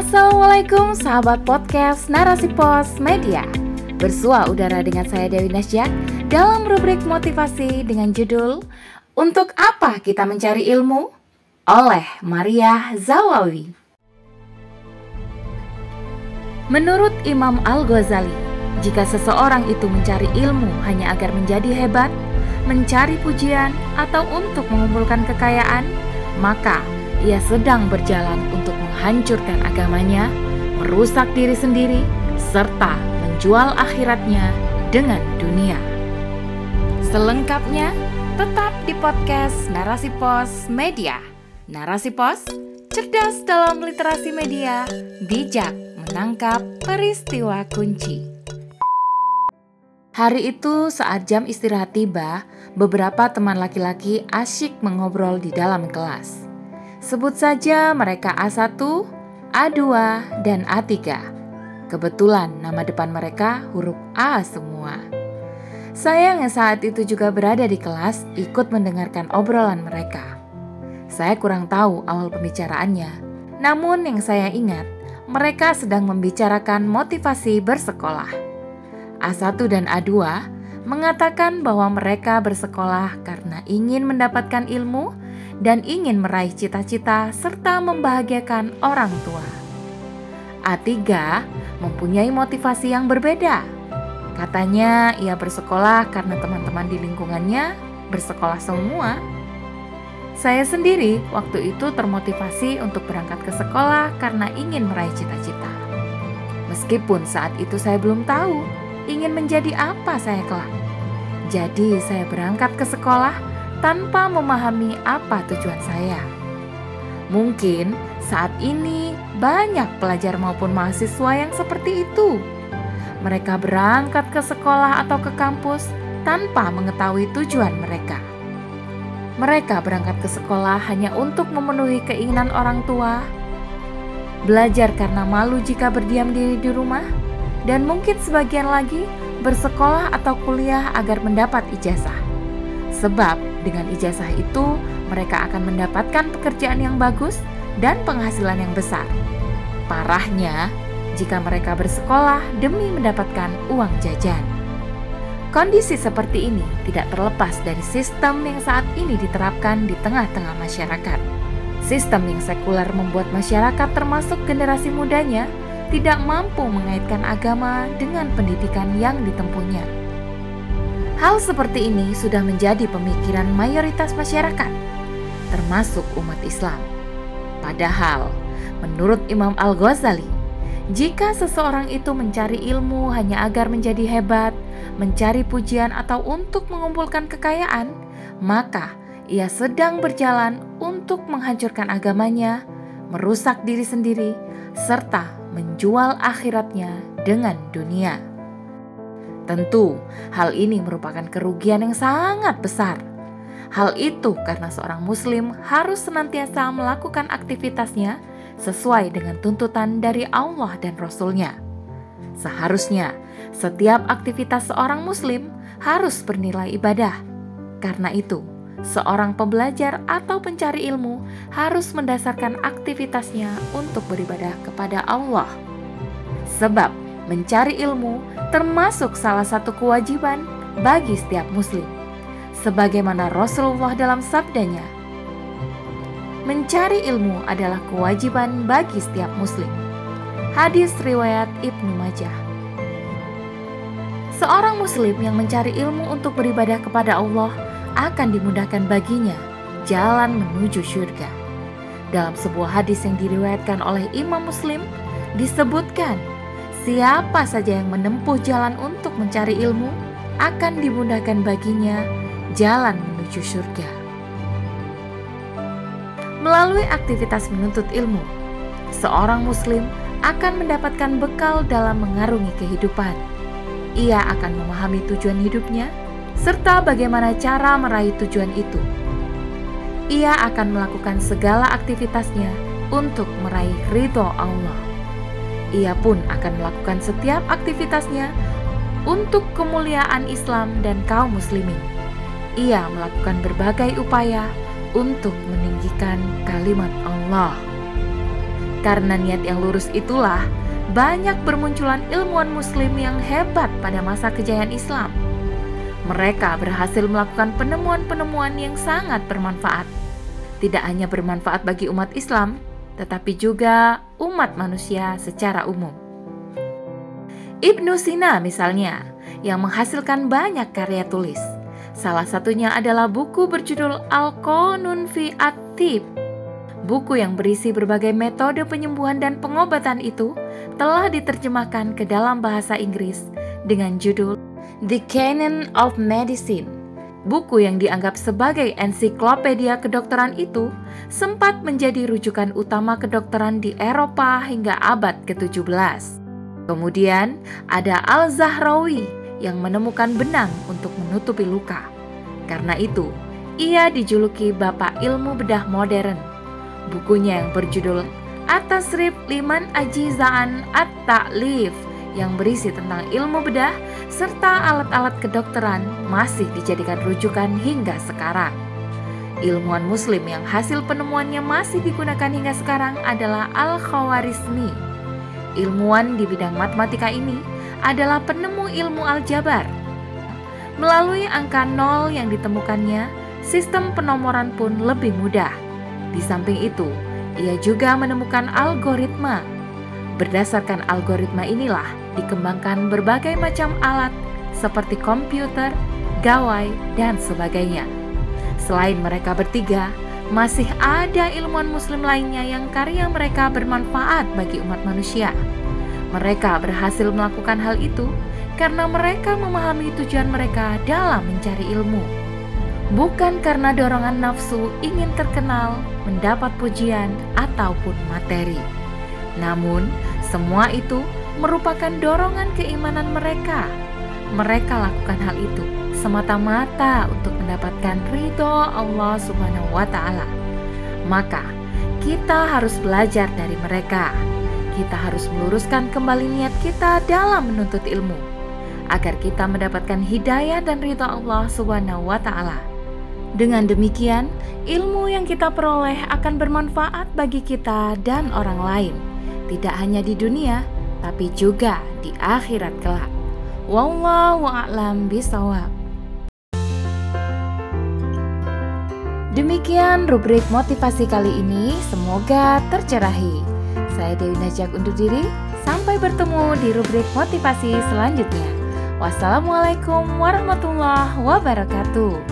Assalamualaikum sahabat podcast Narasi Pos Media Bersua udara dengan saya Dewi Nasya Dalam rubrik motivasi dengan judul Untuk apa kita mencari ilmu? Oleh Maria Zawawi Menurut Imam Al-Ghazali Jika seseorang itu mencari ilmu hanya agar menjadi hebat Mencari pujian atau untuk mengumpulkan kekayaan Maka ia sedang berjalan untuk menghancurkan agamanya, merusak diri sendiri, serta menjual akhiratnya dengan dunia. Selengkapnya, tetap di podcast Narasi Pos Media. Narasi Pos, cerdas dalam literasi media, bijak menangkap peristiwa kunci. Hari itu saat jam istirahat tiba, beberapa teman laki-laki asyik mengobrol di dalam kelas. Sebut saja mereka A1, A2, dan A3. Kebetulan nama depan mereka huruf A semua. Saya yang saat itu juga berada di kelas ikut mendengarkan obrolan mereka. Saya kurang tahu awal pembicaraannya, namun yang saya ingat, mereka sedang membicarakan motivasi bersekolah. A1 dan A2 mengatakan bahwa mereka bersekolah karena ingin mendapatkan ilmu dan ingin meraih cita-cita serta membahagiakan orang tua. A3 mempunyai motivasi yang berbeda. Katanya ia bersekolah karena teman-teman di lingkungannya bersekolah semua. Saya sendiri waktu itu termotivasi untuk berangkat ke sekolah karena ingin meraih cita-cita. Meskipun saat itu saya belum tahu ingin menjadi apa saya kelak. Jadi saya berangkat ke sekolah tanpa memahami apa tujuan saya. Mungkin saat ini banyak pelajar maupun mahasiswa yang seperti itu. Mereka berangkat ke sekolah atau ke kampus tanpa mengetahui tujuan mereka. Mereka berangkat ke sekolah hanya untuk memenuhi keinginan orang tua, belajar karena malu jika berdiam diri di rumah, dan mungkin sebagian lagi bersekolah atau kuliah agar mendapat ijazah. Sebab dengan ijazah itu, mereka akan mendapatkan pekerjaan yang bagus dan penghasilan yang besar. Parahnya, jika mereka bersekolah demi mendapatkan uang jajan. Kondisi seperti ini tidak terlepas dari sistem yang saat ini diterapkan di tengah-tengah masyarakat. Sistem yang sekuler membuat masyarakat termasuk generasi mudanya tidak mampu mengaitkan agama dengan pendidikan yang ditempuhnya. Hal seperti ini sudah menjadi pemikiran mayoritas masyarakat, termasuk umat Islam. Padahal, menurut Imam Al-Ghazali, jika seseorang itu mencari ilmu hanya agar menjadi hebat, mencari pujian, atau untuk mengumpulkan kekayaan, maka ia sedang berjalan untuk menghancurkan agamanya, merusak diri sendiri, serta menjual akhiratnya dengan dunia. Tentu, hal ini merupakan kerugian yang sangat besar. Hal itu karena seorang Muslim harus senantiasa melakukan aktivitasnya sesuai dengan tuntutan dari Allah dan Rasul-Nya. Seharusnya, setiap aktivitas seorang Muslim harus bernilai ibadah. Karena itu, seorang pembelajar atau pencari ilmu harus mendasarkan aktivitasnya untuk beribadah kepada Allah. Sebab mencari ilmu termasuk salah satu kewajiban bagi setiap muslim. Sebagaimana Rasulullah dalam sabdanya, mencari ilmu adalah kewajiban bagi setiap muslim. Hadis riwayat Ibnu Majah. Seorang muslim yang mencari ilmu untuk beribadah kepada Allah akan dimudahkan baginya jalan menuju surga. Dalam sebuah hadis yang diriwayatkan oleh Imam Muslim disebutkan Siapa saja yang menempuh jalan untuk mencari ilmu akan dimudahkan baginya jalan menuju surga. Melalui aktivitas menuntut ilmu, seorang Muslim akan mendapatkan bekal dalam mengarungi kehidupan. Ia akan memahami tujuan hidupnya serta bagaimana cara meraih tujuan itu. Ia akan melakukan segala aktivitasnya untuk meraih ridho Allah ia pun akan melakukan setiap aktivitasnya untuk kemuliaan Islam dan kaum muslimin. Ia melakukan berbagai upaya untuk meninggikan kalimat Allah. Karena niat yang lurus itulah banyak bermunculan ilmuwan muslim yang hebat pada masa kejayaan Islam. Mereka berhasil melakukan penemuan-penemuan yang sangat bermanfaat. Tidak hanya bermanfaat bagi umat Islam, tetapi juga umat manusia secara umum. Ibnu Sina misalnya, yang menghasilkan banyak karya tulis. Salah satunya adalah buku berjudul Al-Qanun fi At-Tib. Buku yang berisi berbagai metode penyembuhan dan pengobatan itu telah diterjemahkan ke dalam bahasa Inggris dengan judul The Canon of Medicine. Buku yang dianggap sebagai ensiklopedia kedokteran itu sempat menjadi rujukan utama kedokteran di Eropa hingga abad ke-17. Kemudian ada Al-Zahrawi yang menemukan benang untuk menutupi luka. Karena itu, ia dijuluki Bapak Ilmu Bedah Modern. Bukunya yang berjudul Atasrif Liman Ajizaan At-Ta'lif yang berisi tentang ilmu bedah serta alat-alat kedokteran masih dijadikan rujukan hingga sekarang. Ilmuwan muslim yang hasil penemuannya masih digunakan hingga sekarang adalah Al-Khawarizmi. Ilmuwan di bidang matematika ini adalah penemu ilmu aljabar. Melalui angka nol yang ditemukannya, sistem penomoran pun lebih mudah. Di samping itu, ia juga menemukan algoritma. Berdasarkan algoritma inilah dikembangkan berbagai macam alat seperti komputer, gawai, dan sebagainya. Selain mereka bertiga, masih ada ilmuwan muslim lainnya yang karya mereka bermanfaat bagi umat manusia. Mereka berhasil melakukan hal itu karena mereka memahami tujuan mereka dalam mencari ilmu. Bukan karena dorongan nafsu ingin terkenal, mendapat pujian, ataupun materi. Namun, semua itu merupakan dorongan keimanan mereka. Mereka lakukan hal itu semata-mata untuk mendapatkan ridho Allah Subhanahu wa Ta'ala. Maka, kita harus belajar dari mereka. Kita harus meluruskan kembali niat kita dalam menuntut ilmu, agar kita mendapatkan hidayah dan ridho Allah Subhanahu wa Ta'ala. Dengan demikian, ilmu yang kita peroleh akan bermanfaat bagi kita dan orang lain, tidak hanya di dunia, tapi juga di akhirat kelak. Wallahu a'lam bisawab. Demikian rubrik motivasi kali ini, semoga tercerahi. Saya Dewi Najak undur diri, sampai bertemu di rubrik motivasi selanjutnya. Wassalamualaikum warahmatullahi wabarakatuh.